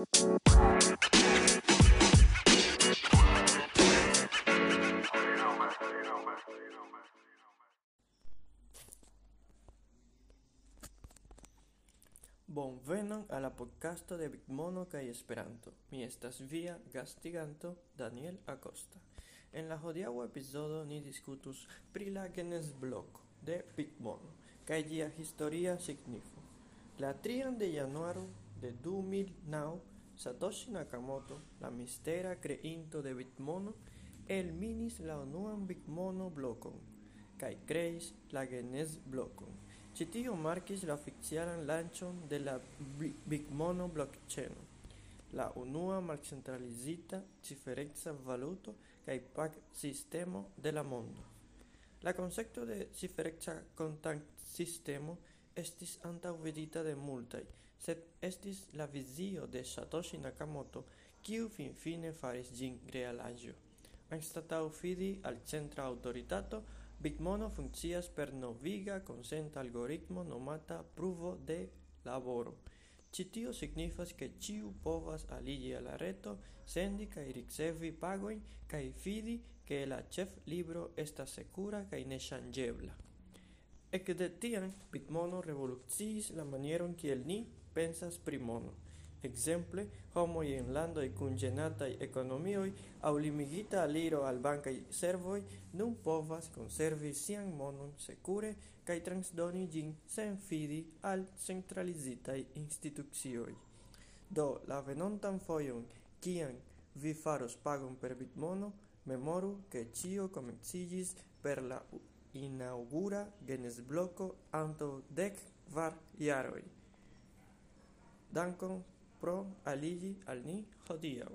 Bonvenon al la podcasto de Bigmono kaj Esperanto. Mi estas via gastiganto Daniel Acosta. En la hodiaŭa epizodo ni diskutus pri la genezbloko de Bigmono kaj ĝia historia signifo. La trian de januaro de 2009 Satoshi Nakamoto, la mistera creinto de Bitmono, elminis la unuan Bitmono-blokon kaj kreis la Genes-blokon. Ĉi tio markis la oficialan lanĉon de la Bitmono blockchain, la unua malcentralizita cifereca valuto kaj pag sistemo de la mondo. La koncepto de cifereca kontant-sistemo estis antaŭvidita de multaj, sed estis la vizio de Satoshi Nakamoto, kiu finfine faris ĝin realaĵo. Anstataŭ fidi al centra aŭtoritato, Bitmono funkcias per noviga konsenta algoritmo nomata pruvo de laboro. Ĉi tio signifas ke ĉiu povas aliĝi al la reto, sendi kaj ricevi pagojn kaj fidi ke la ĉeflibro estas sekura kaj neŝanĝebla. Ekde tiam bitmono revoluciis la manieron kiel ni pensas pri mono, ekzemple homoj en landoj kun ĝenataj ekonomioj aŭ limigita aliro al bankaj servoj nun povas konservi sian monon sekure kaj transdoni ĝin sen fidi al centralizitaj institucioj. Do la venontan fojon, kiam vi faros pagon per bitmono, memoru ke ĉio komenciĝis per la inaŭgura Genes-bloko antaŭ dek kvar jaroj. Dankon pro aligi al ni hodiaŭ!